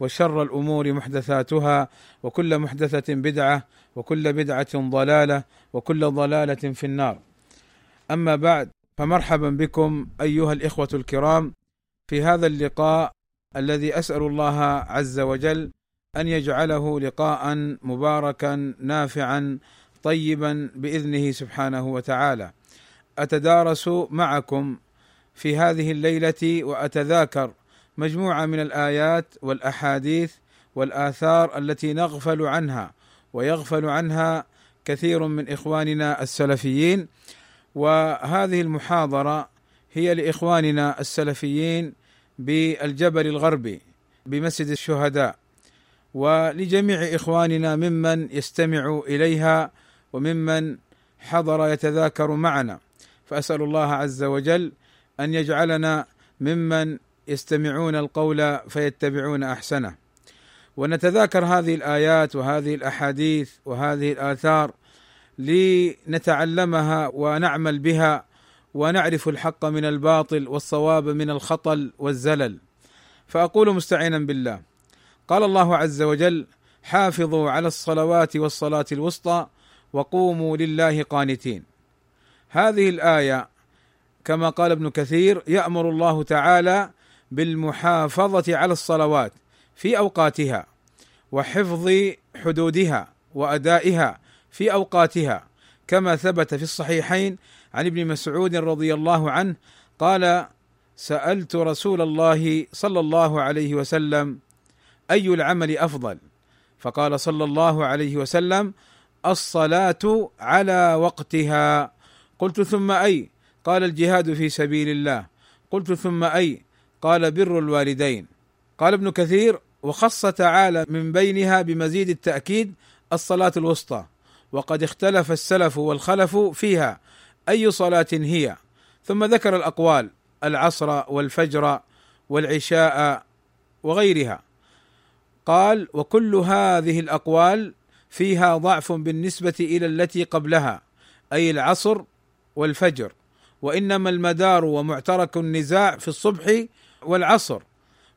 وشر الأمور محدثاتها وكل محدثة بدعة وكل بدعة ضلالة وكل ضلالة في النار. أما بعد فمرحبا بكم أيها الإخوة الكرام في هذا اللقاء الذي أسأل الله عز وجل أن يجعله لقاء مباركا نافعا طيبا بإذنه سبحانه وتعالى. أتدارس معكم في هذه الليلة وأتذاكر مجموعة من الآيات والأحاديث والآثار التي نغفل عنها ويغفل عنها كثير من إخواننا السلفيين وهذه المحاضرة هي لإخواننا السلفيين بالجبل الغربي بمسجد الشهداء ولجميع إخواننا ممن يستمع إليها وممن حضر يتذاكر معنا. فأسأل الله عز وجل أن يجعلنا ممن يستمعون القول فيتبعون أحسنه. ونتذاكر هذه الآيات وهذه الأحاديث وهذه الآثار لنتعلمها ونعمل بها ونعرف الحق من الباطل والصواب من الخطل والزلل. فأقول مستعينا بالله. قال الله عز وجل حافظوا على الصلوات والصلاة الوسطى وقوموا لله قانتين. هذه الآية كما قال ابن كثير يأمر الله تعالى بالمحافظة على الصلوات في أوقاتها وحفظ حدودها وأدائها في أوقاتها. كما ثبت في الصحيحين عن ابن مسعود رضي الله عنه قال سألت رسول الله صلى الله عليه وسلم أي العمل أفضل؟ فقال صلى الله عليه وسلم الصلاة على وقتها. قلت ثم أي؟ قال الجهاد في سبيل الله. قلت ثم أي؟ قال بر الوالدين. قال ابن كثير وخص تعالى من بينها بمزيد التأكيد الصلاة الوسطى وقد اختلف السلف والخلف فيها أي صلاة هي ثم ذكر الأقوال العصر والفجر والعشاء وغيرها. قال وكل هذه الأقوال فيها ضعف بالنسبة إلى التي قبلها أي العصر والفجر وإنما المدار ومعترك النزاع في الصبح والعصر.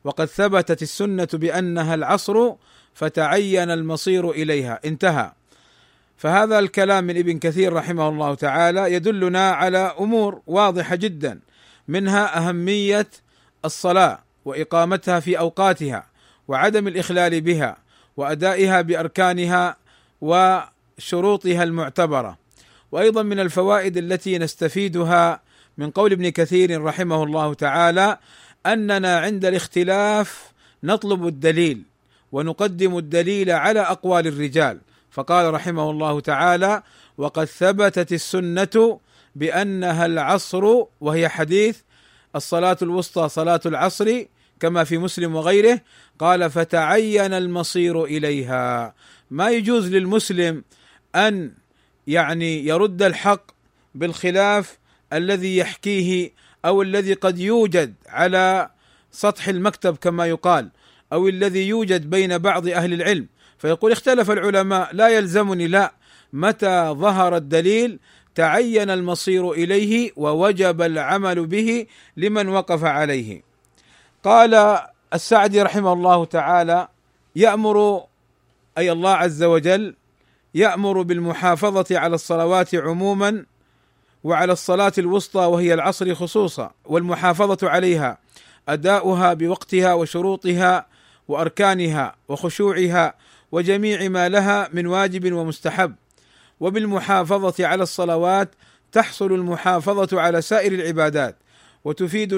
وقد ثبتت السنة بأنها العصر فتعين المصير إليها. انتهى. فهذا الكلام من ابن كثير رحمه الله تعالى يدلنا على أمور واضحة جدا. منها أهمية الصلاة وإقامتها في أوقاتها وعدم الإخلال بها وأدائها بأركانها وشروطها المعتبرة. وأيضا من الفوائد التي نستفيدها من قول ابن كثير رحمه الله تعالى أننا عند الاختلاف نطلب الدليل ونقدم الدليل على أقوال الرجال. فقال رحمه الله تعالى وقد ثبتت السنة بأنها العصر وهي حديث الصلاة الوسطى صلاة العصر كما في مسلم وغيره قال فتعين المصير إليها ما يجوز للمسلم أن يعني يرد الحق بالخلاف الذي يحكيه أو الذي قد يوجد على سطح المكتب كما يقال أو الذي يوجد بين بعض أهل العلم. فيقول اختلف العلماء لا يلزمني لا. متى ظهر الدليل؟ تعين المصير إليه ووجب العمل به لمن وقف عليه. قال السعدي رحمه الله تعالى يأمر أي الله عز وجل يأمر بالمحافظة على الصلوات عموما وعلى الصلاة الوسطى وهي العصر خصوصا والمحافظة عليها أداؤها بوقتها وشروطها وأركانها وخشوعها وجميع ما لها من واجب ومستحب. وبالمحافظة على الصلوات تحصل المحافظة على سائر العبادات وتفيد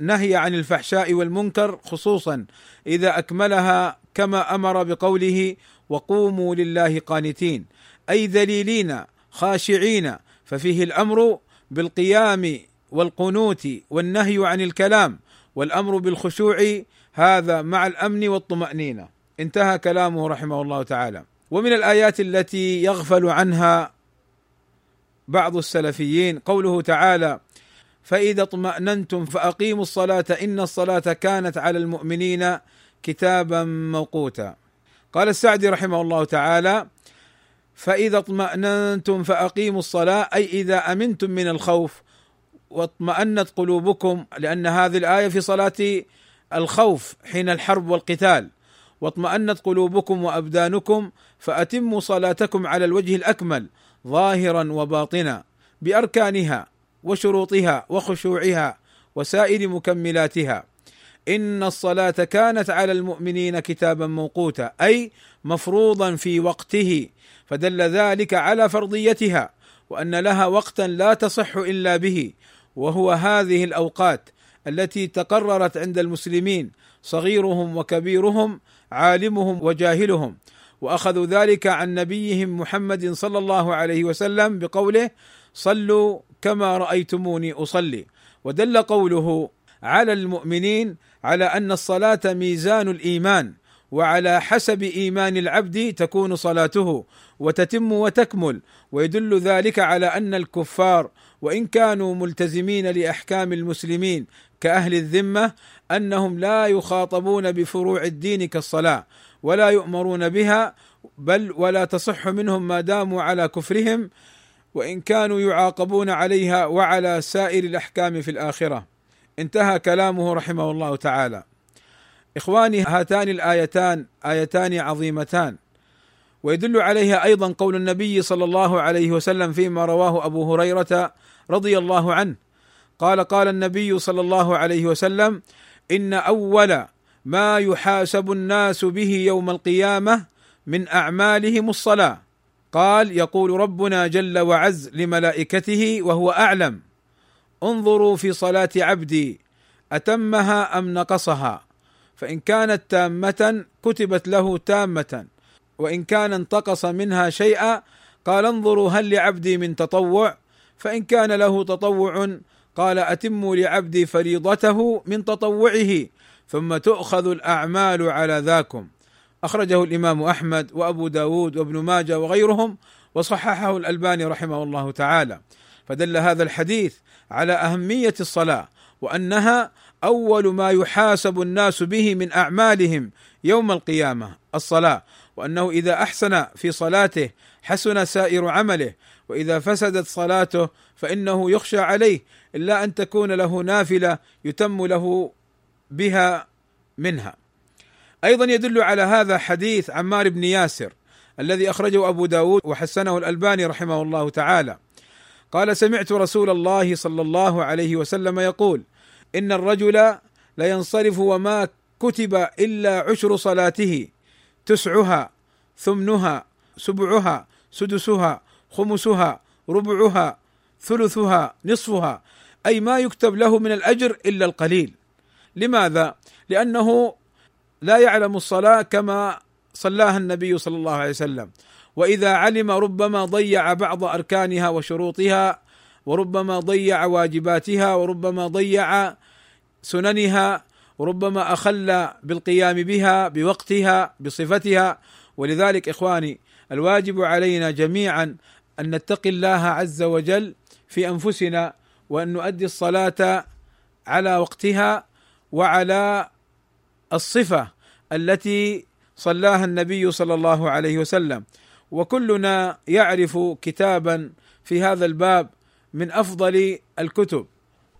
النهي عن الفحشاء والمنكر خصوصا إذا أكملها كما أمر بقوله وقوموا لله قانتين أي ذليلين خاشعين ففيه الأمر بالقيام والقنوت والنهي عن الكلام والأمر بالخشوع هذا مع الأمن والطمأنينة. انتهى كلامه رحمه الله تعالى. ومن الآيات التي يغفل عنها بعض السلفيين قوله تعالى فإذا اطمأننتم فأقيموا الصلاة إن الصلاة كانت على المؤمنين كتابا موقوتا قال السعدي رحمه الله تعالى فإذا اطمأننتم فأقيموا الصلاة أي إذا أمنتم من الخوف واطمأنت قلوبكم لأن هذه الآية في صلاة الخوف حين الحرب والقتال. واطمأنت قلوبكم وأبدانكم فأتموا صلاتكم على الوجه الأكمل ظاهرا وباطنا بأركانها وشروطها وخشوعها وسائر مكملاتها. إن الصلاة كانت على المؤمنين كتابا موقوتا أي مفروضا في وقته فدل ذلك على فرضيتها وأن لها وقتا لا تصح إلا به وهو هذه الأوقات التي تقررت عند المسلمين صغيرهم وكبيرهم عالمهم وجاهلهم. واخذوا ذلك عن نبيهم محمد صلى الله عليه وسلم بقوله صلوا كما رأيتموني أصلي ودل قوله على المؤمنين على أن الصلاة ميزان الإيمان. وعلى حسب إيمان العبد تكون صلاته وتتم وتكمل ويدل ذلك على أن الكفار وإن كانوا ملتزمين لأحكام المسلمين كأهل الذمة أنهم لا يخاطبون بفروع الدين كالصلاة ولا يؤمرون بها بل ولا تصح منهم ما داموا على كفرهم وإن كانوا يعاقبون عليها وعلى سائر الأحكام في الآخرة. انتهى كلامه رحمه الله تعالى. إخواني هاتان الآيتان آيتان عظيمتان. ويدل عليها أيضا قول النبي صلى الله عليه وسلم فيما رواه أبو هريرة رضي الله عنه. قال قال النبي صلى الله عليه وسلم إن أول ما يحاسب الناس به يوم القيامة من أعمالهم الصلاة. قال يقول ربنا جل وعز لملائكته وهو أعلم انظروا في صلاة عبدي أتمها أم نقصها؟ فإن كانت تامة كتبت له تامة وإن كان انتقص منها شيئا قال انظروا هل لعبدي من تطوع؟ فإن كان له تطوع قال أتموا لعبدي فريضته من تطوعه ثم تؤخذ الأعمال على ذاكم. أخرجه الإمام أحمد وأبو داود وابن ماجه وغيرهم وصححه الألباني رحمه الله تعالى. فدل هذا الحديث على أهمية الصلاة وأنها أول ما يحاسب الناس به من أعمالهم يوم القيامة الصلاة. وأنه إذا أحسن في صلاته حسن سائر عمله. وإذا فسدت صلاته فإنه يخشى عليه. إلا أن تكون له نافلة يتم له بها منها. أيضا يدل على هذا حديث عمار بن ياسر الذي أخرجه أبو داود وحسنه الألباني رحمه الله تعالى. قال سمعت رسول الله صلى الله عليه وسلم يقول إن الرجل لينصرف وما كتب إلا عشر صلاته تسعها ثمنها سبعها سدسها خمسها ربعها ثلثها نصفها أي ما يكتب له من الأجر إلا القليل لماذا؟ لأنه لا يعلم الصلاة كما صلاها النبي صلى الله عليه وسلم وإذا علم ربما ضيع بعض أركانها وشروطها وربما ضيع واجباتها وربما ضيع سننها وربما أخل بالقيام بها بوقتها بصفتها. ولذلك إخواني الواجب علينا جميعا أن نتقي الله عز وجل في أنفسنا وأن نؤدي الصلاة على وقتها وعلى الصفة التي صلاها النبي صلى الله عليه وسلم. وكلنا يعرف كتابا في هذا الباب من أفضل الكتب.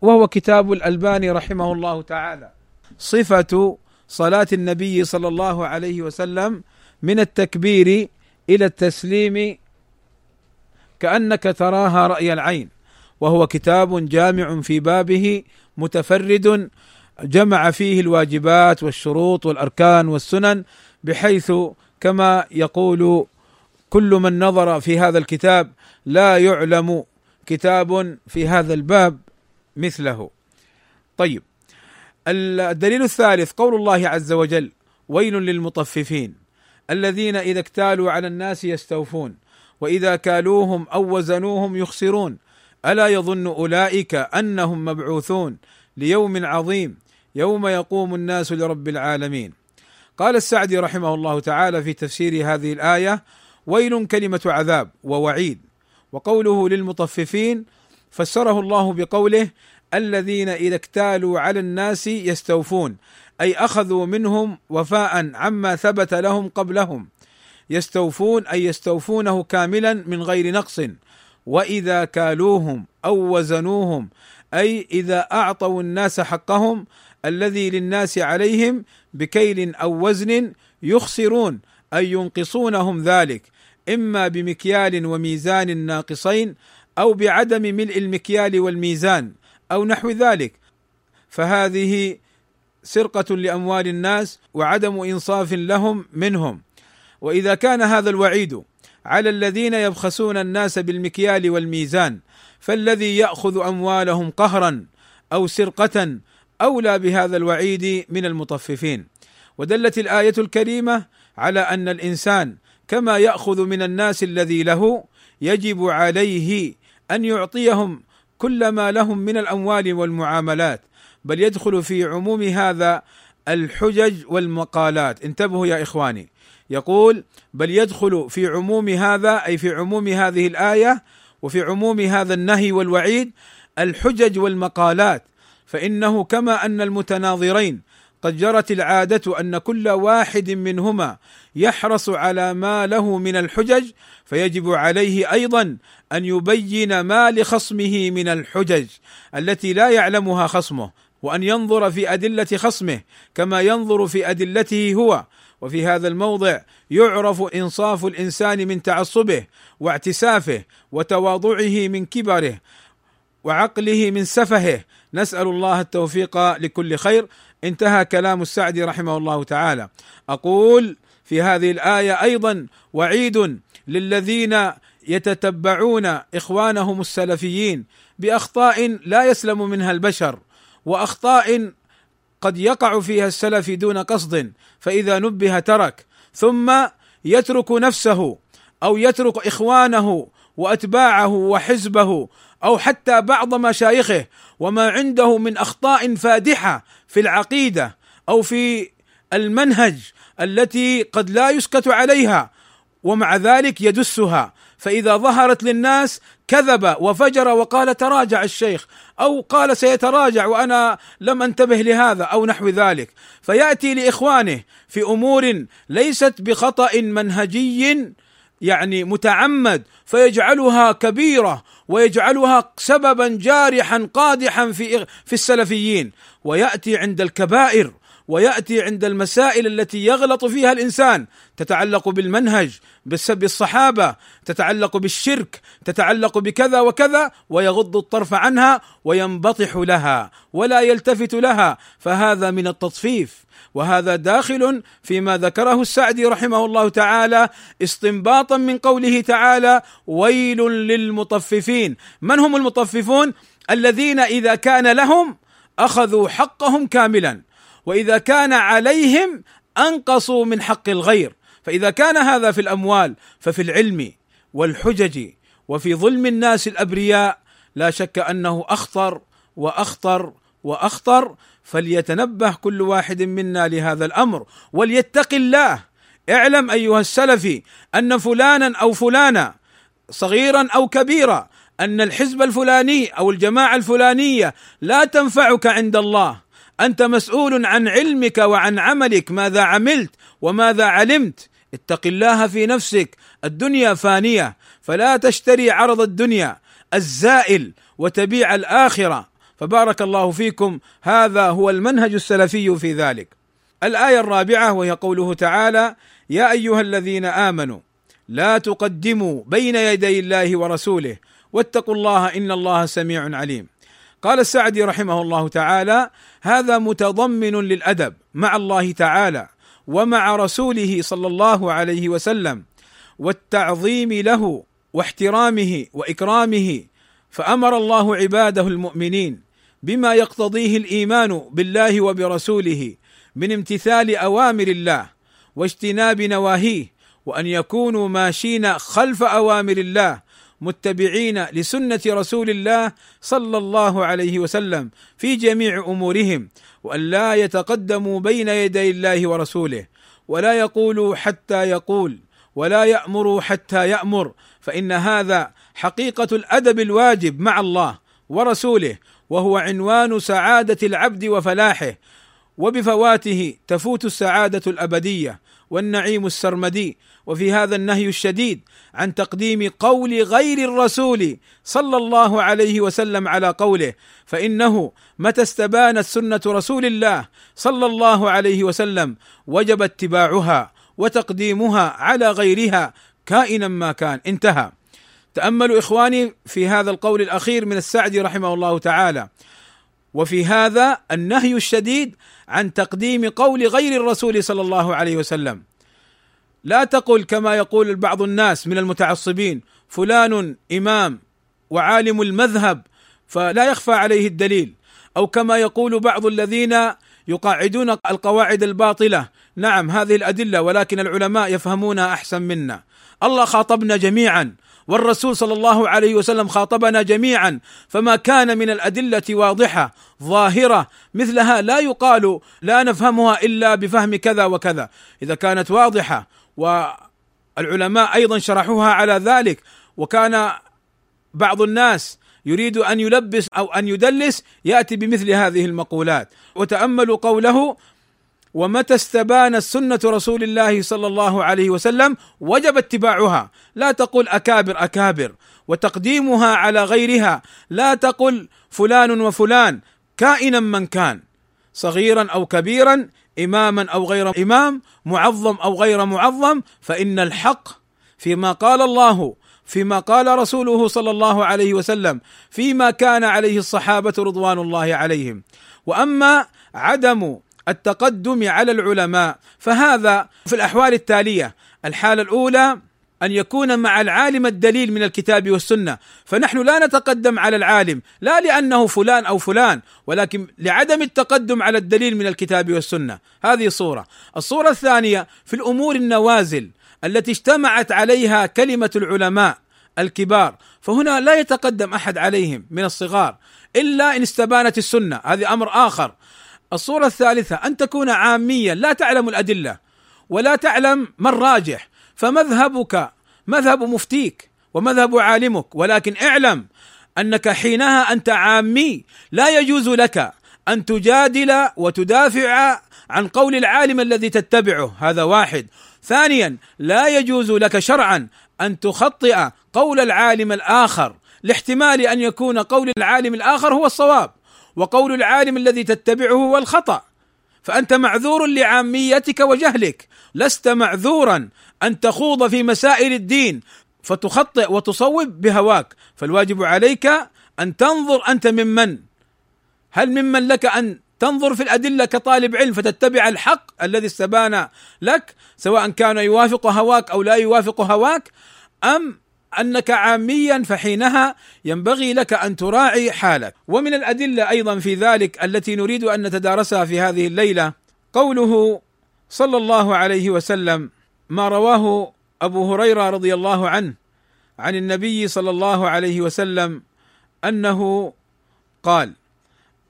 وهو كتاب الألباني رحمه الله تعالى. صفة صلاة النبي صلى الله عليه وسلم من التكبير إلى التسليم كأنك تراها رأي العين. وهو كتاب جامع في بابه متفرد جمع فيه الواجبات والشروط والأركان والسنن بحيث كما يقول كل من نظر في هذا الكتاب لا يعلم كتاب في هذا الباب. مثله. طيب الدليل الثالث قول الله عز وجل: ويل للمطففين الذين إذا اكتالوا على الناس يستوفون وإذا كالوهم أو وزنوهم يخسرون ألا يظن أولئك أنهم مبعوثون ليوم عظيم يوم يقوم الناس لرب العالمين قال السعدي رحمه الله تعالى في تفسير هذه الآية ويل كلمة عذاب ووعيد وقوله للمطففين فسره الله بقوله الذين إذا اكتالوا على الناس يستوفون أي أخذوا منهم وفاء عما ثبت لهم قبلهم. يستوفون أي يستوفونه كاملا من غير نقص. وإذا كالوهم أو وزنوهم أي إذا أعطوا الناس حقهم الذي للناس عليهم بكيل أو وزن يخسرون أي ينقصونهم ذلك إما بمكيال وميزان ناقصين أو بعدم ملء المكيال والميزان أو نحو ذلك. فهذه سرقة لأموال الناس وعدم إنصاف لهم منهم. وإذا كان هذا الوعيد على الذين يبخسون الناس بالمكيال والميزان فالذي يأخذ أموالهم قهرا أو سرقة أولى بهذا الوعيد من المطففين. ودلت الآية الكريمة على أن الإنسان كما يأخذ من الناس الذي له يجب عليه أن يعطيهم كل ما لهم من الأموال والمعاملات بل يدخل في عموم هذا الحجج والمقالات. انتبهوا يا إخواني. يقول بل يدخل في عموم هذا أي في عموم هذه الآية وفي عموم هذا النهي والوعيد الحجج والمقالات. فإنه كما أن المتناظرين قد جرت العادة أن كل واحد منهما يحرص على ما له من الحجج فيجب عليه أيضا أن يبين ما لخصمه من الحجج التي لا يعلمها خصمه وأن ينظر في أدلة خصمه كما ينظر في أدلته هو. وفي هذا الموضع يعرف إنصاف الإنسان من تعصبه واعتسافه وتواضعه من كبره وعقله من سفهه نسأل الله التوفيق لكل خير. انتهى كلام السعدي رحمه الله تعالى. أقول في هذه الآية أيضا وعيد للذين يتتبعون إخوانهم السلفيين بأخطاء لا يسلم منها البشر وأخطاء قد يقع فيها السلف دون قصد فإذا نبه ترك. ثم يترك نفسه أو يترك إخوانه وأتباعه وحزبه أو حتى بعض مشايخه وما عنده من أخطاء فادحة في العقيدة أو في المنهج التي قد لا يسكت عليها ومع ذلك يدسها. فإذا ظهرت للناس كذب وفجر وقال تراجع الشيخ أو قال سيتراجع وأنا لم أنتبه لهذا أو نحو ذلك. فيأتي لإخوانه في أمور ليست بخطأ منهجي يعني متعمد فيجعلها كبيرة ويجعلها سببا جارحا قادحا في في السلفيين. ويأتي عند الكبائر ويأتي عند المسائل التي يغلط فيها الإنسان. تتعلق بالمنهج بسب الصحابه تتعلق بالشرك تتعلق بكذا وكذا ويغض الطرف عنها وينبطح لها ولا يلتفت لها. فهذا من التطفيف. وهذا داخل فيما ذكره السعدي رحمه الله تعالى استنباطا من قوله تعالى ويل للمطففين من هم المطففون؟ الذين إذا كان لهم أخذوا حقهم كاملا وإذا كان عليهم أنقصوا من حق الغير. فإذا كان هذا في الأموال ففي العلم والحجج وفي ظلم الناس الأبرياء لا شك أنه أخطر وأخطر وأخطر. فليتنبه كل واحد منا لهذا الأمر. وليتق الله. اعلم أيها السلفي أن فلانا أو فلانا صغيرا أو كبيرا أن الحزب الفلاني أو الجماعة الفلانية لا تنفعك عند الله. أنت مسؤول عن علمك وعن عملك ماذا عملت وماذا علمت. اتق الله في نفسك. الدنيا فانية. فلا تشتري عرض الدنيا الزائل وتبيع الآخرة. فبارك الله فيكم. هذا هو المنهج السلفي في ذلك. الآية الرابعة وهي قوله تعالى يا أيها الذين آمنوا لا تقدموا بين يدي الله ورسوله واتقوا الله إن الله سميع عليم. قال السعدي رحمه الله تعالى هذا متضمن للأدب مع الله تعالى ومع رسوله صلى الله عليه وسلم والتعظيم له واحترامه وإكرامه فأمر الله عباده المؤمنين بما يقتضيه الإيمان بالله وبرسوله من امتثال أوامر الله واجتناب نواهيه وأن يكونوا ماشين خلف أوامر الله متبعين لسنة رسول الله صلى الله عليه وسلم في جميع أمورهم وأن لا يتقدموا بين يدي الله ورسوله ولا يقول حتى يقول ولا يامر حتى يأمر فإن هذا حقيقة الأدب الواجب مع الله ورسوله وهو عنوان سعادة العبد وفلاحه وبفواته تفوت السعادة الأبدية والنعيم السرمدي وفي هذا النهي الشديد عن تقديم قول غير الرسول صلى الله عليه وسلم على قوله فإنه متى استبانت سنة رسول الله صلى الله عليه وسلم وجب اتباعها وتقديمها على غيرها كائنا ما كان انتهى. تاملوا إخواني في هذا القول الأخير من السعدي رحمه الله تعالى. وفي هذا النهي الشديد عن تقديم قول غير الرسول صلى الله عليه وسلم. لا تقل كما يقول بعض الناس من المتعصبين فلان إمام وعالم المذهب فلا يخفى عليه الدليل. أو كما يقول بعض الذين يقاعدون القواعد الباطلة نعم هذه الأدلة ولكن العلماء يفهمونها أحسن منا. الله خاطبنا جميعا. والرسول صلى الله عليه وسلم خاطبنا جميعا فما كان من الأدلة واضحة ظاهرة مثلها لا يقال لا نفهمها إلا بفهم كذا وكذا. إذا كانت واضحة والعلماء أيضا شرحوها على ذلك وكان بعض الناس يريد أن يلبس أو أن يدلس يأتي بمثل هذه المقولات. وتأملوا قوله ومتى استبان سنة رسول الله صلى الله عليه وسلم؟ وجب اتباعها. لا تقل أكابر أكابر. وتقديمها على غيرها. لا تقل فلان وفلان كائنا من كان. صغيرا أو كبيرا إماما أو غير إمام معظم أو غير معظم فإن الحق فيما قال الله فيما قال رسوله صلى الله عليه وسلم فيما كان عليه الصحابة رضوان الله عليهم. وأما عدم التقدم على العلماء. فهذا في الأحوال التالية. الحالة الأولى أن يكون مع العالم الدليل من الكتاب والسنة. فنحن لا نتقدم على العالم لا لأنه فلان أو فلان ولكن لعدم التقدم على الدليل من الكتاب والسنة. هذه صورة. الصورة الثانية في الأمور النوازل التي اجتمعت عليها كلمة العلماء الكبار. فهنا لا يتقدم أحد عليهم من الصغار إلا إن استبانت السنة. هذه أمر آخر. الصورة الثالثة أن تكون عاميا لا تعلم الأدلة ولا تعلم ما الراجح فمذهبك مذهب مفتيك ومذهب عالمك ولكن اعلم أنك حينها أنت عامي لا يجوز لك أن تجادل وتدافع عن قول العالم الذي تتبعه هذا واحد. ثانيا لا يجوز لك شرعا أن تخطئ قول العالم الآخر لاحتمال أن يكون قول العالم الآخر هو الصواب. وقول العالم الذي تتبعه هو الخطأ. فأنت معذور لعاميتك وجهلك. لست معذورا أن تخوض في مسائل الدين. فتخطئ وتصوب بهواك. فالواجب عليك أن تنظر أنت ممن. هل ممن لك أن تنظر في الأدلة كطالب علم فتتبع الحق الذي استبان لك سواء كان يوافق هواك أو لا يوافق هواك أم أنك عاميا فحينها ينبغي لك أن تراعي حالك. ومن الأدلة أيضا في ذلك التي نريد أن نتدارسها في هذه الليلة قوله صلى الله عليه وسلم ما رواه أبو هريرة رضي الله عنه عن النبي صلى الله عليه وسلم أنه قال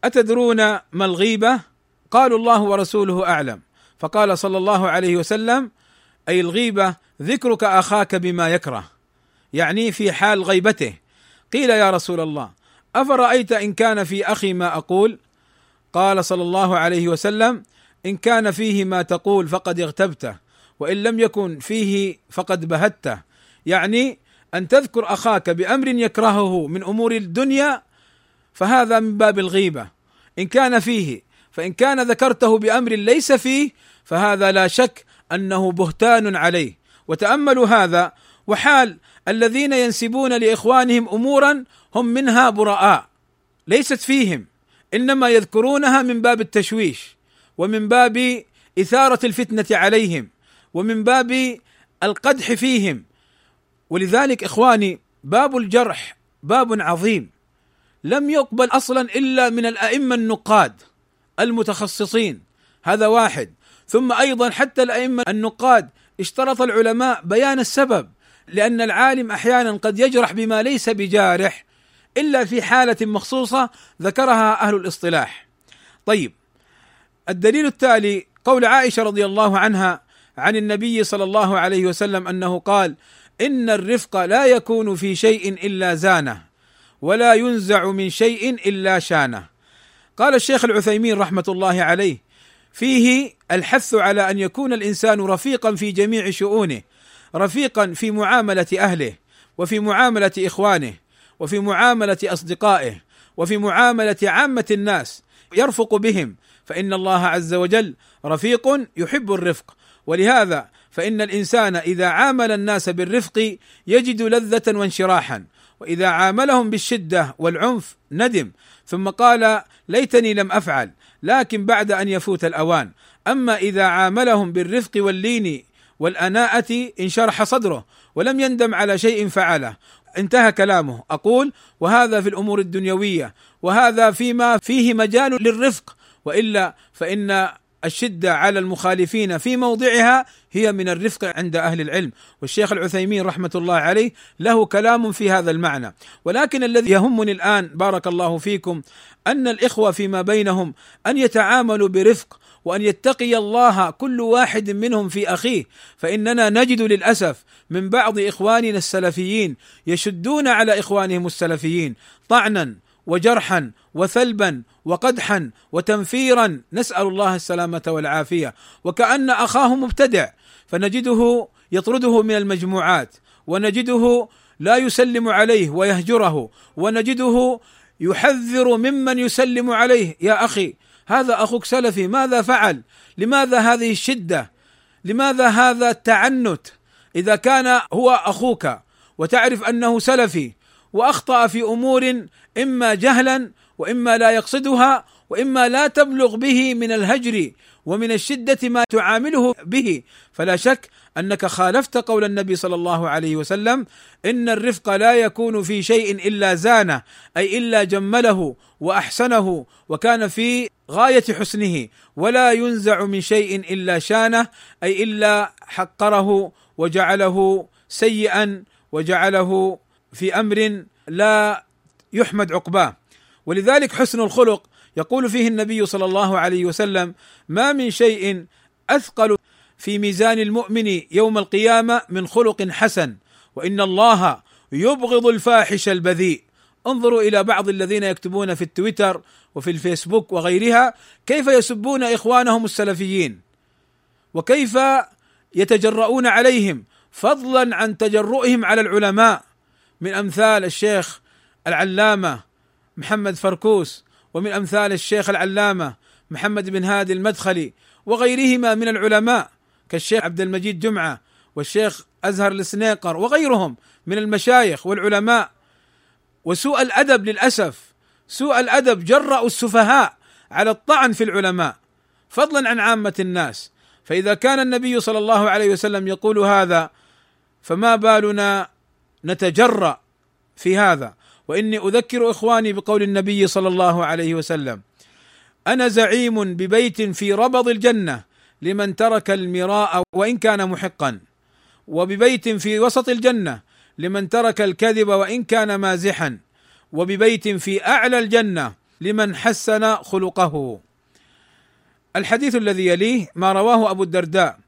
أتدرون ما الغيبة؟ قالوا الله ورسوله أعلم. فقال صلى الله عليه وسلم أي الغيبة ذكرك أخاك بما يكره. يعني في حال غيبته. قيل يا رسول الله أفرأيت إن كان في أخي ما أقول؟ قال صلى الله عليه وسلم إن كان فيه ما تقول فقد اغتبته وإن لم يكن فيه فقد بهته. يعني أن تذكر أخاك بأمر يكرهه من أمور الدنيا فهذا من باب الغيبة. إن كان فيه فإن كان ذكرته بأمر ليس فيه فهذا لا شك أنه بهتان عليه. وتأملوا هذا وحال الذين ينسبون لإخوانهم امورا هم منها براء ليست فيهم إنما يذكرونها من باب التشويش ومن باب إثارة الفتنة عليهم ومن باب القدح فيهم. ولذلك إخواني باب الجرح باب عظيم لم يقبل أصلا إلا من الأئمة النقاد المتخصصين هذا واحد. ثم أيضا حتى الأئمة النقاد اشترط العلماء بيان السبب لأن العالم أحيانا قد يجرح بما ليس بجارح إلا في حالة مخصوصة ذكرها أهل الاصطلاح. طيب الدليل التالي قول عائشة رضي الله عنها عن النبي صلى الله عليه وسلم أنه قال: إن الرفق لا يكون في شيء إلا زانة ولا ينزع من شيء إلا شانة. قال الشيخ العثيمين رحمة الله عليه: فيه الحث على أن يكون الإنسان رفيقا في جميع شؤونه، رفيقا في معاملة أهله، وفي معاملة إخوانه، وفي معاملة أصدقائه، وفي معاملة عامة الناس، يرفق بهم، فإن الله عز وجل رفيق يحب الرفق، ولهذا فإن الإنسان إذا عامل الناس بالرفق يجد لذة وانشراحا. وإذا عاملهم بالشدة والعنف ندم. ثم قال ليتني لم أفعل لكن بعد أن يفوت الأوان. أما إذا عاملهم بالرفق واللين والأناءة انشرح صدره ولم يندم على شيء فعله. انتهى كلامه. أقول وهذا في الأمور الدنيوية وهذا فيما فيه مجال للرفق وإلا فإن الشدة على المخالفين في موضعها هي من الرفق عند أهل العلم، والشيخ العثيمين رحمة الله عليه له كلام في هذا المعنى، ولكن الذي يهمني الآن بارك الله فيكم أن الإخوة فيما بينهم أن يتعاملوا برفق وأن يتقي الله كل واحد منهم في أخيه. فإننا نجد للأسف من بعض إخواننا السلفيين يشدون على إخوانهم السلفيين طعنا وجرحا وثلبا وقدحا وتنفيرا نسأل الله السلامة والعافية وكأن أخاه مبتدع فنجده يطرده من المجموعات ونجده لا يسلم عليه ويهجره ونجده يحذر ممن يسلم عليه يا أخي هذا أخوك سلفي ماذا فعل؟ لماذا هذه الشدة؟ لماذا هذا التعنت؟ إذا كان هو أخوك وتعرف أنه سلفي وأخطأ في أمور إما جهلا وإما لا يقصدها وإما لا تبلغ به من الهجر ومن الشدة ما تعامله به. فلا شك أنك خالفت قول النبي صلى الله عليه وسلم إن الرفق لا يكون في شيء إلا زانه أي إلا جمله وأحسنه وكان في غاية حسنه ولا ينزع من شيء إلا شانه أي إلا حقره وجعله سيئا وجعله في أمر لا يحمد عقباه. ولذلك حسن الخلق يقول فيه النبي صلى الله عليه وسلم ما من شيء أثقل في ميزان المؤمن يوم القيامة من خلق حسن وإن الله يبغض الفاحش البذيء. انظروا إلى بعض الذين يكتبون في التويتر وفي الفيسبوك وغيرها كيف يسبون إخوانهم السلفيين؟ وكيف يتجرؤون عليهم؟ فضلا عن تجرؤهم على العلماء من أمثال الشيخ العلامة محمد فركوس ومن أمثال الشيخ العلامة محمد بن هادي المدخلي وغيرهما من العلماء كالشيخ عبد المجيد جمعة والشيخ أزهر السنيقر وغيرهم من المشايخ والعلماء. وسوء الأدب للأسف سوء الأدب جرأوا السفهاء على الطعن في العلماء فضلا عن عامة الناس. فإذا كان النبي صلى الله عليه وسلم يقول هذا فما بالنا نتجرأ في هذا. وإني أذكر إخواني بقول النبي صلى الله عليه وسلم أنا زعيم ببيت في ربض الجنة لمن ترك المراء وإن كان محقا وببيت في وسط الجنة لمن ترك الكذب وإن كان مازحا وببيت في أعلى الجنة لمن حسن خلقه. الحديث الذي يليه ما رواه أبو الدرداء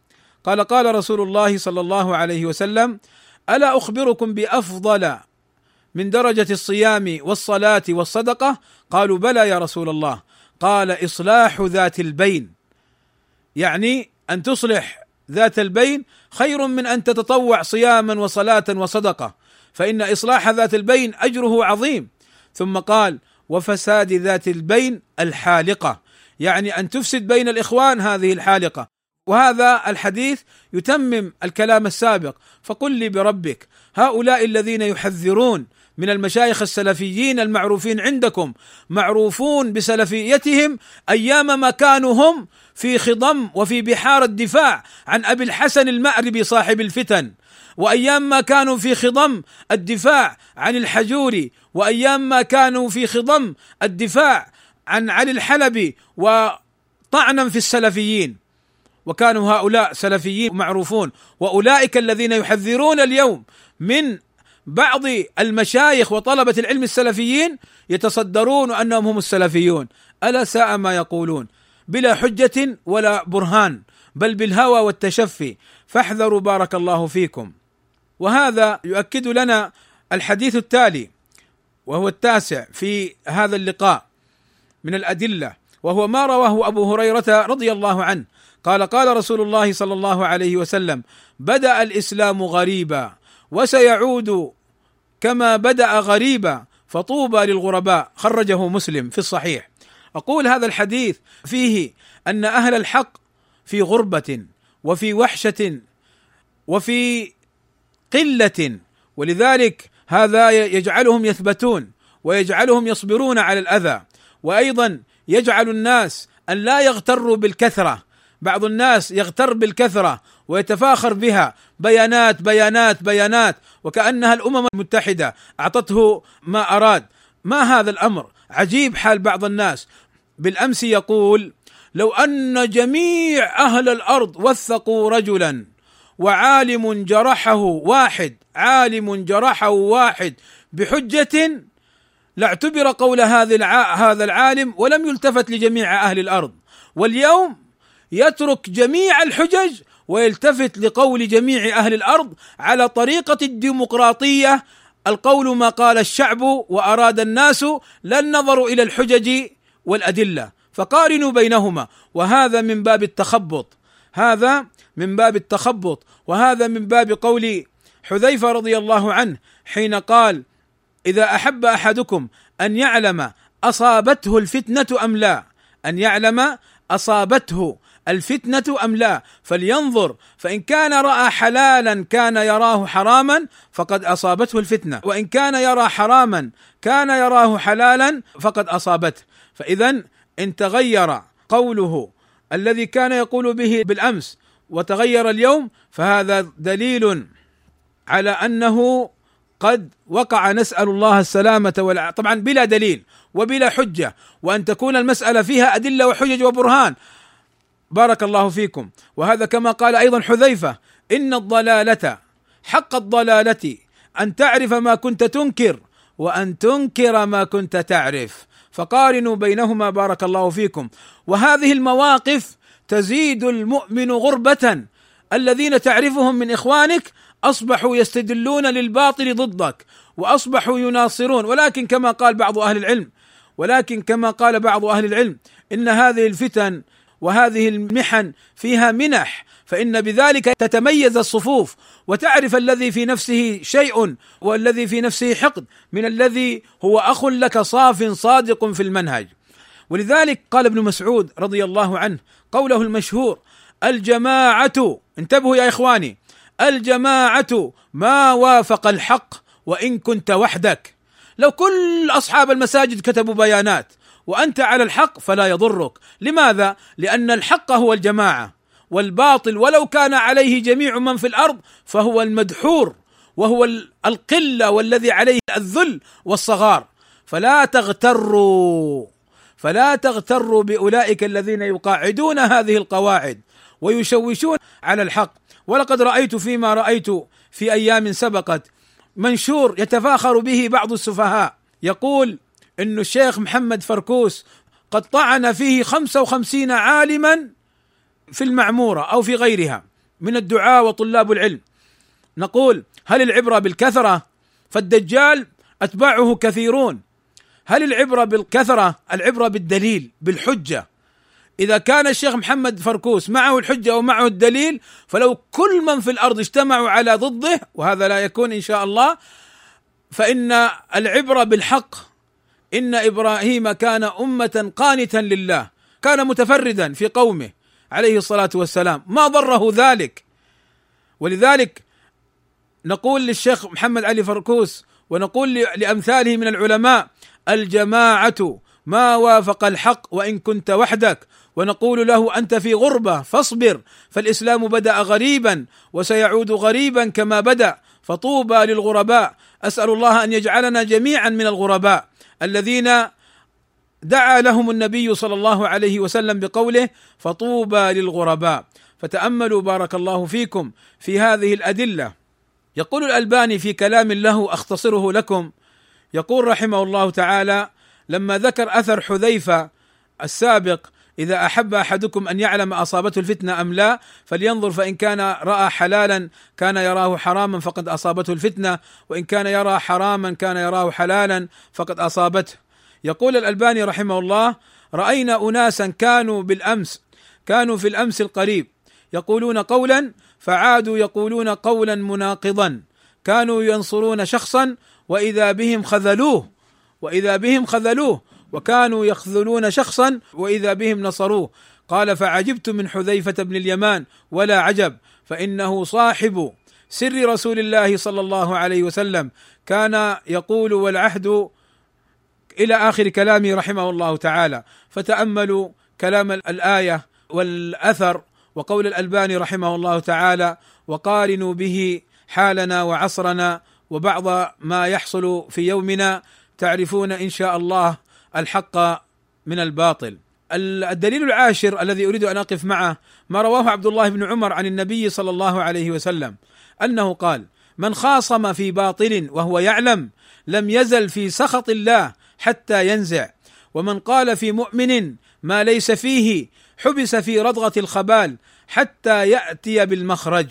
قال قال رسول الله صلى الله عليه وسلم ألا أخبركم بأفضل من درجة الصيام والصلاة والصدقة؟ قالوا بلى يا رسول الله. قال إصلاح ذات البين. يعني أن تصلح ذات البين خير من أن تتطوع صياما وصلاة وصدقة فإن إصلاح ذات البين أجره عظيم. ثم قال وفساد ذات البين الحالقة. يعني أن تفسد بين الإخوان هذه الحالقة. وهذا الحديث يتمم الكلام السابق. فقل لي بربك هؤلاء الذين يحذرون من المشايخ السلفيين المعروفين عندكم معروفون بسلفيتهم أيام ما كانوا هم في خضم وفي بحار الدفاع عن أبي الحسن المأربي صاحب الفتن وأيام ما كانوا في خضم الدفاع عن الحجوري وأيام ما كانوا في خضم الدفاع عن علي الحلبي وطعنا في السلفيين. وكانوا هؤلاء سلفيين معروفون وأولئك الذين يحذرون اليوم من بعض المشايخ وطلبة العلم السلفيين يتصدرون أنهم هم السلفيون. ألا ساء ما يقولون. بلا حجة ولا برهان بل بالهوى والتشفي. فاحذروا بارك الله فيكم. وهذا يؤكد لنا الحديث التالي وهو التاسع في هذا اللقاء من الأدلة وهو ما رواه أبو هريرة رضي الله عنه. قال قال رسول الله صلى الله عليه وسلم بدأ الإسلام غريبا. وسيعود كما بدأ غريبا فطوبى للغرباء. خرجه مسلم في الصحيح. أقول هذا الحديث فيه أن أهل الحق في غربة وفي وحشة وفي قلة ولذلك هذا يجعلهم يثبتون ويجعلهم يصبرون على الأذى. وأيضا يجعل الناس أن لا يغتروا بالكثرة. بعض الناس يغتر بالكثرة ويتفاخر بها. بيانات بيانات بيانات. وكأنها الأمم المتحدة. أعطته ما أراد. ما هذا الأمر؟ عجيب حال بعض الناس. بالأمس يقول لو أن جميع أهل الأرض وثقوا رجلا وعالم جرحه واحد عالم جرحه واحد بحجة لاعتبر قول هذا هذا العالم ولم يلتفت لجميع أهل الأرض. واليوم يترك جميع الحجج ويلتفت لقول جميع أهل الأرض على طريقة الديمقراطية. القول ما قال الشعب وأراد الناس لا النظر إلى الحجج والأدلة. فقارنوا بينهما. وهذا من باب التخبط. هذا من باب التخبط. وهذا من باب قول حذيفة رضي الله عنه حين قال إذا أحب أحدكم أن يعلم أصابته الفتنة أم لا؟ أن يعلم أصابته الفتنة أم لا؟ فلينظر. فإن كان رأى حلالا كان يراه حراما فقد أصابته الفتنة. وإن كان يرى حراما كان يراه حلالا فقد أصابته. فاذا إن تغير قوله الذي كان يقول به بالأمس وتغير اليوم فهذا دليل على أنه قد وقع نسأل الله السلامة والع... طبعا بلا دليل وبلا حجة. وأن تكون المسألة فيها أدلة وحجج وبرهان. بارك الله فيكم. وهذا كما قال أيضا حذيفة إن الضلالة حق الضلالة أن تعرف ما كنت تنكر وأن تنكر ما كنت تعرف. فقارنوا بينهما بارك الله فيكم. وهذه المواقف تزيد المؤمن غربة. الذين تعرفهم من إخوانك أصبحوا يستدلون للباطل ضدك وأصبحوا يناصرون. ولكن كما قال بعض أهل العلم ولكن كما قال بعض أهل العلم إن هذه الفتن وهذه المحن فيها منح فإن بذلك تتميز الصفوف وتعرف الذي في نفسه شيء والذي في نفسه حقد من الذي هو أخ لك صاف صادق في المنهج. ولذلك قال ابن مسعود رضي الله عنه قوله المشهور الجماعة انتبهوا يا إخواني الجماعة ما وافق الحق وإن كنت وحدك. لو كل أصحاب المساجد كتبوا بيانات وأنت على الحق فلا يضرك. لماذا؟ لأن الحق هو الجماعة والباطل ولو كان عليه جميع من في الأرض فهو المدحور وهو القلة والذي عليه الذل والصغار. فلا تغتروا فلا تغتروا بأولئك الذين يقاعدون هذه القواعد ويشوشون على الحق. ولقد رأيت فيما رأيت في أيام سبقت منشور يتفاخر به بعض السفهاء يقول أن الشيخ محمد فركوس قد طعن فيه خمسة وخمسين عالما في المعمورة أو في غيرها من الدعاء وطلاب العلم. نقول هل العبرة بالكثرة؟ فالدجال أتباعه كثيرون. هل العبرة بالكثرة؟ العبرة بالدليل بالحجة. إذا كان الشيخ محمد فركوس معه الحجة ومعه الدليل فلو كل من في الأرض اجتمعوا على ضده وهذا لا يكون إن شاء الله فإن العبرة بالحق إن إبراهيم كان أمة قانتا لله كان متفردا في قومه عليه الصلاة والسلام. ما ضره ذلك؟ ولذلك نقول للشيخ محمد علي فركوس ونقول لأمثاله من العلماء الجماعة ما وافق الحق وإن كنت وحدك ونقول له أنت في غربة فاصبر فالإسلام بدأ غريبا وسيعود غريبا كما بدأ فطوبى للغرباء. أسأل الله أن يجعلنا جميعا من الغرباء الذين دعا لهم النبي صلى الله عليه وسلم بقوله فطوبى للغرباء. فتأملوا بارك الله فيكم في هذه الأدلة. يقول الألباني في كلام له أختصره لكم. يقول رحمه الله تعالى لما ذكر أثر حذيفة السابق إذا أحب أحدكم أن يعلم أصابته الفتنة أم لا فلينظر فإن كان رأى حلالا كان يراه حراما فقد أصابته الفتنة وإن كان يرى حراما كان يراه حلالا فقد أصابته. يقول الألباني رحمه الله رأينا اناسا كانوا بالأمس كانوا في الأمس القريب يقولون قولا فعادوا يقولون قولا مناقضا. كانوا ينصرون شخصا وإذا بهم خذلوه وإذا بهم خذلوه وكانوا يخذلون شخصا وإذا بهم نصروه. قال فعجبت من حذيفة بن اليمان ولا عجب فإنه صاحب سر رسول الله صلى الله عليه وسلم. كان يقول والعهد إلى آخر كلامه رحمه الله تعالى. فتأملوا كلام الآية والأثر وقول الألباني رحمه الله تعالى وقارنوا به حالنا وعصرنا وبعض ما يحصل في يومنا تعرفون إن شاء الله الحق من الباطل. الدليل العاشر الذي أريد أن أقف معه ما رواه عبد الله بن عمر عن النبي صلى الله عليه وسلم أنه قال: من خاصم في باطل وهو يعلم لم يزل في سخط الله حتى ينزع ومن قال في مؤمن ما ليس فيه حبس في رضغة الخبال حتى يأتي بالمخرج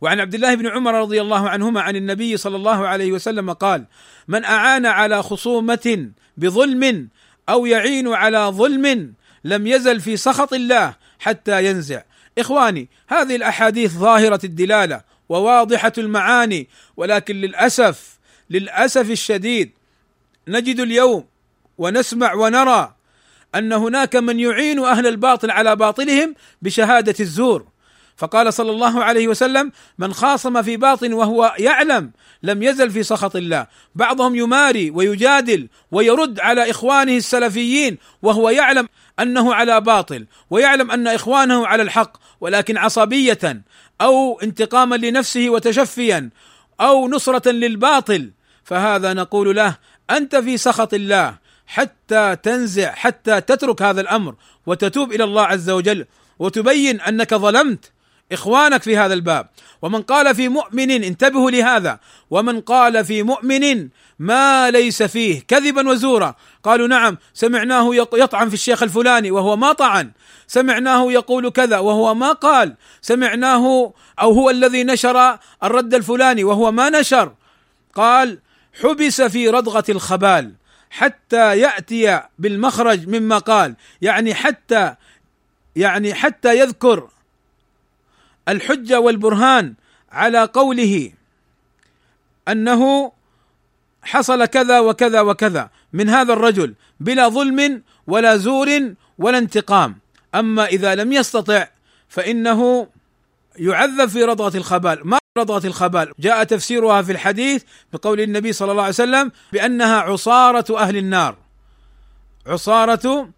وعن عبد الله بن عمر رضي الله عنهما عن النبي صلى الله عليه وسلم قال من أعان على خصومة بظلم أو يعين على ظلم لم يزل في سخط الله حتى ينزع. إخواني هذه الأحاديث ظاهرة الدلالة وواضحة المعاني ولكن للأسف للأسف الشديد نجد اليوم ونسمع ونرى أن هناك من يعين أهل الباطل على باطلهم بشهادة الزور. فقال صلى الله عليه وسلم من خاصم في باطن وهو يعلم لم يزل في سخط الله. بعضهم يماري ويجادل ويرد على إخوانه السلفيين وهو يعلم أنه على باطل ويعلم أن إخوانه على الحق ولكن عصبية أو انتقاما لنفسه وتشفيا أو نصرة للباطل. فهذا نقول له أنت في سخط الله حتى تنزع حتى تترك هذا الأمر وتتوب إلى الله عز وجل وتبين أنك ظلمت إخوانك في هذا الباب. ومن قال في مؤمن انتبهوا لهذا. ومن قال في مؤمن ما ليس فيه كذبا وزورا. قالوا نعم سمعناه يطعن في الشيخ الفلاني وهو ما طعن. سمعناه يقول كذا وهو ما قال. سمعناه أو هو الذي نشر الرد الفلاني وهو ما نشر. قال حبس في ردغه الخبال حتى يأتي بالمخرج مما قال. يعني حتى يعني حتى يذكر الحجة والبرهان على قوله أنه حصل كذا وكذا وكذا من هذا الرجل بلا ظلم ولا زور ولا انتقام. أما إذا لم يستطع فإنه يعذب في رضغه الخبال. ما رضغه الخبال؟ جاء تفسيرها في الحديث بقول النبي صلى الله عليه وسلم بأنها عصارة أهل النار. عصارة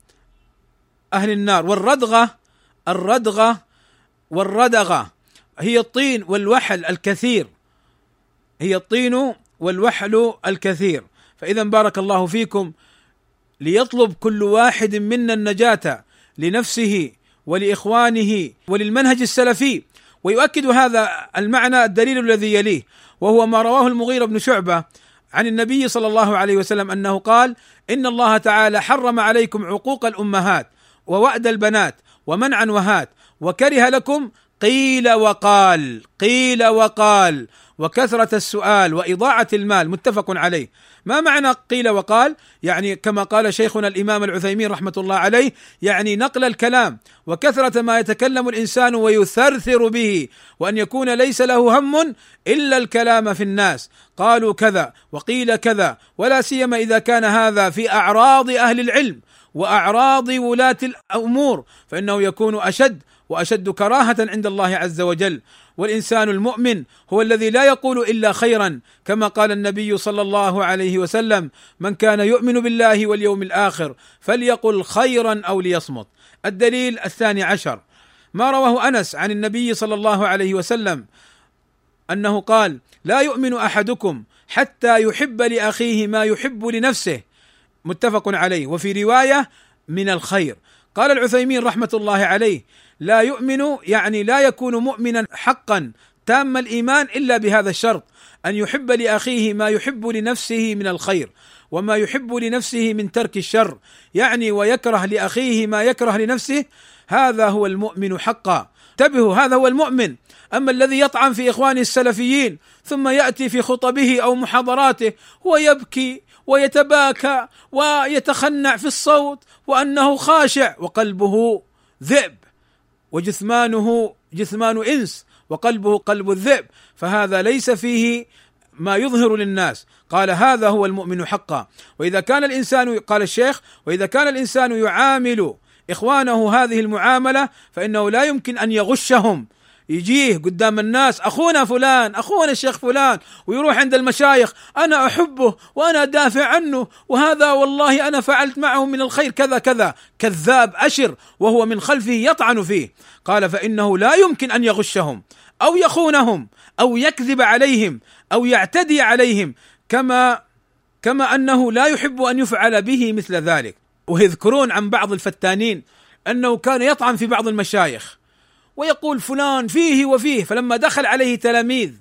أهل النار. والردغة الردغة والردغه هي الطين والوحل الكثير. هي الطين والوحل الكثير. فإذا بارك الله فيكم ليطلب كل واحد منا النجاة لنفسه ولإخوانه وللمنهج السلفي. ويؤكد هذا المعنى الدليل الذي يليه وهو ما رواه المغيرة بن شعبة عن النبي صلى الله عليه وسلم أنه قال: إن الله تعالى حرم عليكم عقوق الأمهات ووأد البنات ومنعا وهات وكره لكم قيل وقال قيل وقال. وكثرة السؤال وإضاعة المال متفق عليه. ما معنى قيل وقال؟ يعني كما قال شيخنا الإمام العثيمين رحمة الله عليه يعني نقل الكلام. وكثرة ما يتكلم الإنسان ويثرثر به وأن يكون ليس له هم إلا الكلام في الناس. قالوا كذا وقيل كذا ولا سيما إذا كان هذا في أعراض أهل العلم وأعراض ولاة الأمور فإنه يكون أشد وأشد كراهة عند الله عز وجل. والإنسان المؤمن هو الذي لا يقول إلا خيرا كما قال النبي صلى الله عليه وسلم من كان يؤمن بالله واليوم الآخر فليقل خيرا أو ليصمت. الدليل الثاني عشر. ما رواه أنس عن النبي صلى الله عليه وسلم؟ أنه قال لا يؤمن أحدكم حتى يحب لأخيه ما يحب لنفسه. متفق عليه. وفي رواية من الخير. قال العثيمين رحمة الله عليه لا يؤمن يعني لا يكون مؤمنا حقا تام الإيمان إلا بهذا الشرط أن يحب لأخيه ما يحب لنفسه من الخير وما يحب لنفسه من ترك الشر يعني ويكره لأخيه ما يكره لنفسه هذا هو المؤمن حقا. انتبهوا هذا هو المؤمن. أما الذي يطعن في إخوانه السلفيين ثم يأتي في خطبه أو محاضراته ويبكي ويتباكى ويتخنع في الصوت وأنه خاشع وقلبه ذئب وجثمانه جثمان إنس وقلبه قلب الذئب فهذا ليس فيه ما يظهر للناس قال هذا هو المؤمن حقا وإذا كان الإنسان قال الشيخ وإذا كان الإنسان يعامل إخوانه هذه المعاملة فإنه لا يمكن أن يغشهم يجيه قدام الناس أخونا فلان أخونا الشيخ فلان. ويروح عند المشايخ أنا أحبه وأنا دافع عنه وهذا والله أنا فعلت معه من الخير كذا كذا. كذاب أشر وهو من خلفه يطعن فيه. قال فإنه لا يمكن أن يغشهم أو يخونهم أو يكذب عليهم أو يعتدي عليهم كما كما أنه لا يحب أن يفعل به مثل ذلك. ويذكرون عن بعض الفتانين أنه كان يطعن في بعض المشايخ. ويقول فلان فيه وفيه فلما دخل عليه تلاميذ.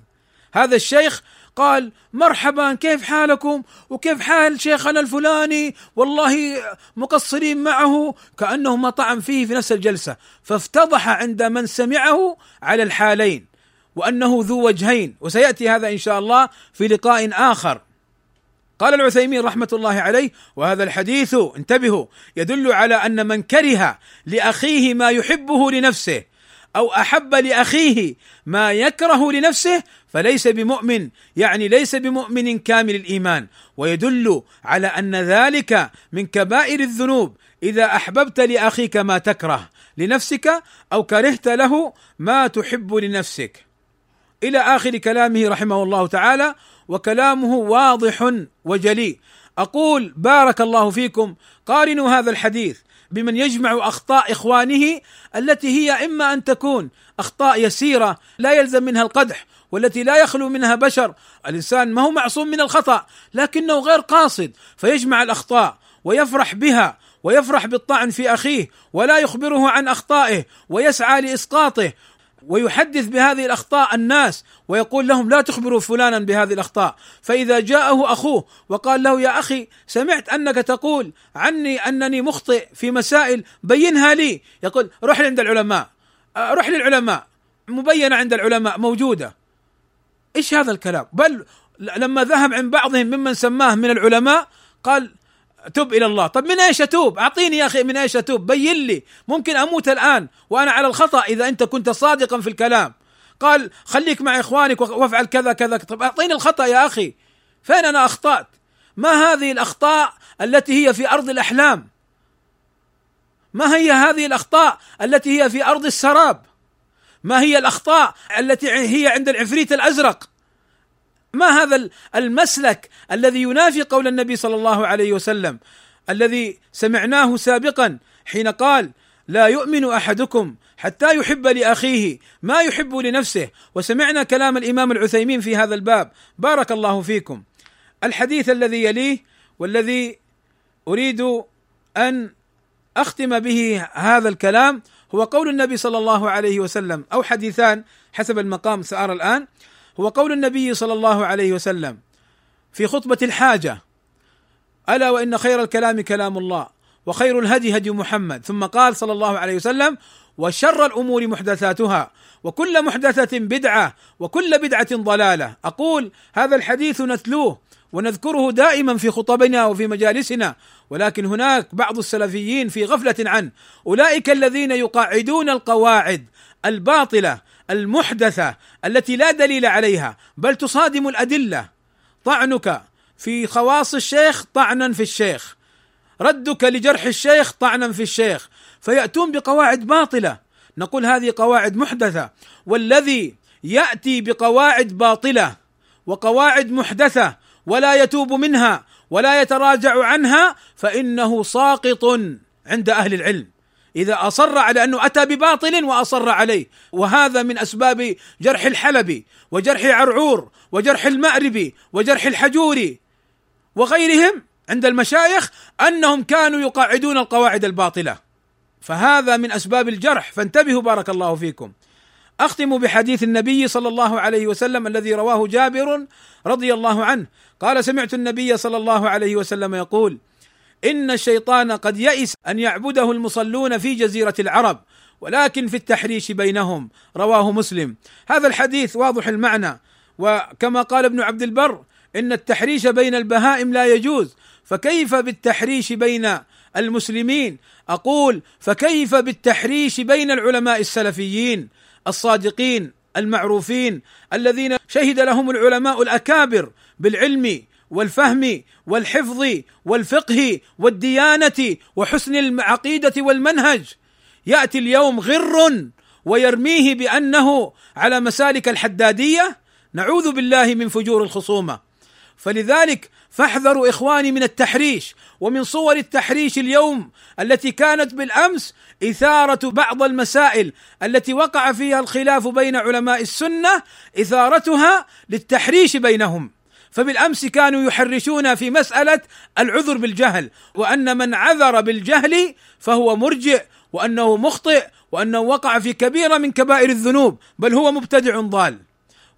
هذا الشيخ قال مرحبا كيف حالكم؟ وكيف حال شيخنا الفلاني؟ والله مقصرين معه كانه ما طعن فيه في نفس الجلسة. فافتضح عند من سمعه على الحالين وأنه ذو وجهين. وسيأتي هذا إن شاء الله في لقاء آخر. قال العثيمين رحمة الله عليه وهذا الحديث انتبهوا يدل على أن من كره لأخيه ما يحبه لنفسه. أو أحب لأخيه ما يكره لنفسه فليس بمؤمن يعني ليس بمؤمن كامل الإيمان. ويدل على أن ذلك من كبائر الذنوب. إذا أحببت لأخيك ما تكره لنفسك أو كرهت له ما تحب لنفسك. إلى آخر كلامه رحمه الله تعالى وكلامه واضح وجلي. أقول بارك الله فيكم. قارنوا هذا الحديث. بمن يجمع أخطاء إخوانه التي هي إما أن تكون أخطاء يسيرة لا يلزم منها القدح والتي لا يخلو منها بشر الإنسان ما هو معصوم من الخطأ لكنه غير قاصد فيجمع الأخطاء ويفرح بها ويفرح بالطعن في أخيه ولا يخبره عن أخطائه ويسعى لإسقاطه ويحدث بهذه الأخطاء الناس ويقول لهم لا تخبروا فلانا بهذه الأخطاء. فإذا جاءه أخوه وقال له يا أخي سمعت أنك تقول عني أنني مخطئ في مسائل بينها لي. يقول روح عند العلماء. روح للعلماء. مبينة عند العلماء موجودة. إيش هذا الكلام؟ بل لما ذهب عند بعضهم ممن سماه من العلماء قال تب إلى الله. طب من إيش أتوب؟ أعطيني يا أخي من إيش أتوب؟ بين لي. ممكن أموت الآن وأنا على الخطأ إذا أنت كنت صادقا في الكلام. قال خليك مع إخوانك وافعل كذا كذا. طب أعطيني الخطأ يا أخي. فين أنا أخطأت؟ ما هذه الأخطاء التي هي في أرض الأحلام؟ ما هي هذه الأخطاء التي هي في أرض السراب؟ ما هي الأخطاء التي هي عند العفريت الأزرق؟ ما هذا المسلك الذي ينافي قول النبي صلى الله عليه وسلم؟ الذي سمعناه سابقا حين قال لا يؤمن أحدكم حتى يحب لأخيه ما يحب لنفسه. وسمعنا كلام الإمام العثيمين في هذا الباب. بارك الله فيكم. الحديث الذي يليه والذي أريد أن أختم به هذا الكلام هو قول النبي صلى الله عليه وسلم. أو حديثان حسب المقام سأرى الآن. هو قول النبي صلى الله عليه وسلم في خطبة الحاجة ألا وإن خير الكلام كلام الله وخير الهدي هدي محمد. ثم قال صلى الله عليه وسلم وشر الأمور محدثاتها وكل محدثة بدعة وكل بدعة ضلالة. أقول هذا الحديث نتلوه ونذكره دائما في خطبنا وفي مجالسنا ولكن هناك بعض السلفيين في غفلة عنه. أولئك الذين يقاعدون القواعد الباطلة المحدثة التي لا دليل عليها بل تصادم الأدلة. طعنك في خواص الشيخ طعنا في الشيخ. ردك لجرح الشيخ طعنا في الشيخ. فيأتون بقواعد باطلة. نقول هذه قواعد محدثة. والذي يأتي بقواعد باطلة وقواعد محدثة ولا يتوب منها ولا يتراجع عنها فإنه ساقط عند أهل العلم. إذا أصر على أنه أتى بباطل وأصر عليه. وهذا من أسباب جرح الحلبي وجرح عرعور وجرح المأربي وجرح الحجوري وغيرهم عند المشايخ أنهم كانوا يقاعدون القواعد الباطلة. فهذا من أسباب الجرح. فانتبهوا بارك الله فيكم. أختم بحديث النبي صلى الله عليه وسلم الذي رواه جابر رضي الله عنه. قال سمعت النبي صلى الله عليه وسلم يقول إن الشيطان قد يئس أن يعبده المصلون في جزيرة العرب ولكن في التحريش بينهم. رواه مسلم. هذا الحديث واضح المعنى. وكما قال ابن عبد البر إن التحريش بين البهائم لا يجوز. فكيف بالتحريش بين المسلمين؟ أقول فكيف بالتحريش بين العلماء السلفيين؟ الصادقين المعروفين الذين شهد لهم العلماء الأكابر بالعلم. والفهم والحفظ والفقه والديانة وحسن العقيدة والمنهج. يأتي اليوم غر ويرميه بأنه على مسالك الحدادية. نعوذ بالله من فجور الخصومة. فلذلك فاحذروا إخواني من التحريش ومن صور التحريش اليوم التي كانت بالأمس إثارة بعض المسائل التي وقع فيها الخلاف بين علماء السنة إثارتها للتحريش بينهم. فبالأمس كانوا يحرشون في مسألة العذر بالجهل وأن من عذر بالجهل فهو مرجئ وأنه مخطئ وأنه وقع في كبيرة من كبائر الذنوب بل هو مبتدع ضال.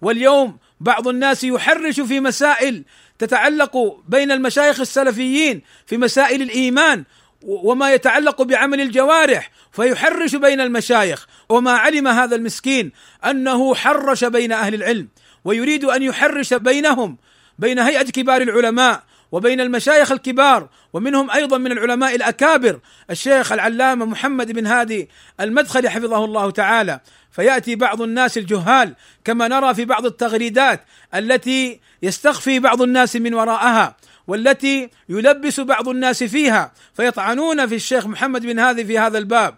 واليوم بعض الناس يحرش في مسائل تتعلق بين المشايخ السلفيين في مسائل الإيمان وما يتعلق بعمل الجوارح فيحرش بين المشايخ. وما علم هذا المسكين أنه حرش بين أهل العلم ويريد أن يحرش بينهم بين هيئة كبار العلماء وبين المشايخ الكبار ومنهم أيضا من العلماء الأكابر الشيخ العلامة محمد بن هادي المدخلي حفظه الله تعالى. فيأتي بعض الناس الجهال كما نرى في بعض التغريدات التي يستخفي بعض الناس من وراءها والتي يلبس بعض الناس فيها فيطعنون في الشيخ محمد بن هادي في هذا الباب.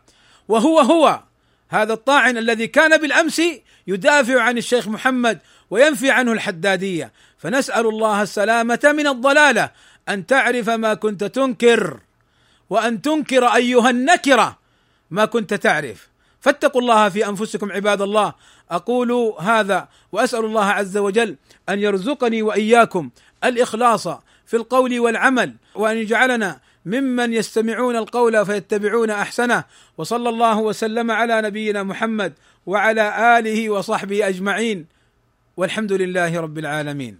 وهو هو هذا الطاعن الذي كان بالأمس يدافع عن الشيخ محمد وينفي عنه الحدادية. فنسأل الله السلامة من الضلالة أن تعرف ما كنت تنكر وأن تنكر أيها النكرة ما كنت تعرف. فاتقوا الله في أنفسكم عباد الله. أقول هذا وأسأل الله عز وجل أن يرزقني وإياكم الإخلاص في القول والعمل وأن يجعلنا ممن يستمعون القول فيتبعون أحسنه. وصلى الله وسلم على نبينا محمد وعلى آله وصحبه أجمعين. والحمد لله رب العالمين.